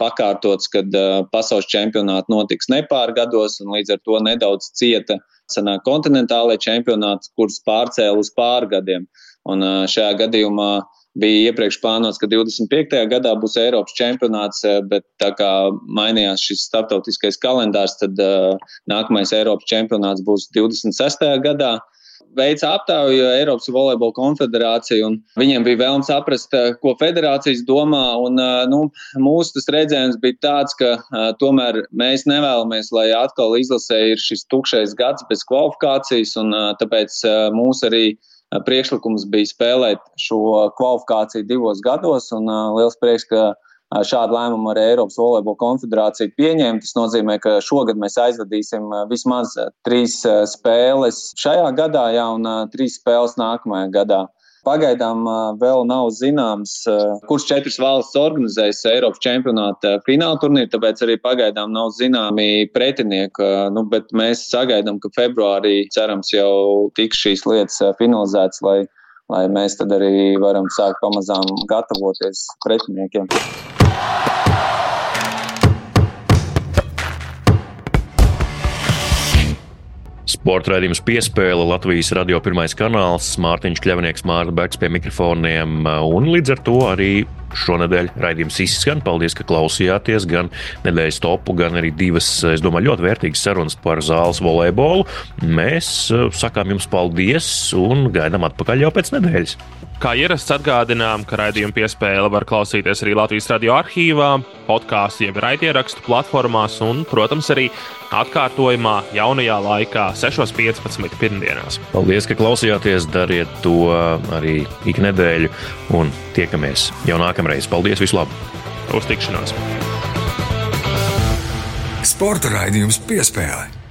Speaker 5: pakārtots, kad pasaules čempionāti notiks nepārgados, un līdz ar to nedaudz cieta sanāk kontinentālajie čempionāti, kurus pārcēla uz pārgadiem. Un šajā gadījumā Bija iepriekš plānots, ka 25. gadā būs Eiropas čempionāts, eh, bet tā kā mainījās šis starptautiskais kalendārs, tad uh, nākamais Eiropas čempionāts būs 26. gadā. Veica aptauju Eiropas Volejbola konfederācija, un viņiem bija vēlams saprast, eh, ko federācijas domā. Un, nu, mūsu redzējums bija tāds, ka tomēr mēs nevēlamies, lai atkal izlasē ir šis tukšais gads bez kvalifikācijas, un tāpēc mūs arī uh, priekšlikums bija spēlēt šo kvalifikāciju divos gados, un liels prieks, ka šādu lēmumu arī Eiropas Volejbola konfederācija pieņēma. Tas nozīmē, ka šogad mēs aizvadīsim vismaz trīs spēles šajā gadā, jā, un trīs spēles nākamajā gadā. Pagaidām vēl nav zināms, kurš četras valsts organizēs Eiropas čempionāta fināla turnīru, tāpēc arī pagaidām nav zināmi pretinieki. Nu, bet mēs sagaidām, ka februārī cerams jau tiks šīs lietas finalizētas, lai, lai mēs tad arī varam sākt pamazām gatavoties pretiniekiem.
Speaker 1: Sporta raidījums piespēle Latvijas radio pirmais kanāls, Mārtiņš Kļavnieks, Mārta Bergs pie mikrofoniem, un līdz ar to arī šonadēļ raidījums izskan. Paldies, ka klausījāties gan nedēļas topu, gan arī divas, es domāju, ļoti vērtīgas sarunas par zāles volejbolu. Mēs eh, sakām jums paldies un gaidām atpakaļ jau pēc nedēļas.
Speaker 2: Kā ierasts atgādinām, ka raidījuma piespēle var klausīties arī Latvijas radio arhīvā, podkāstu jeb raidierakstu platformās un, protams, arī atkārtojumā jaunajā laikā 6.15. pirmdienās.
Speaker 1: Paldies, ka klausījāties, dariet to arī ik nedēļu un tiekamies jau nākamreiz. Paldies, vislabāk!
Speaker 2: Uz tikšanos!
Speaker 3: Sporta raidījums piespēlē!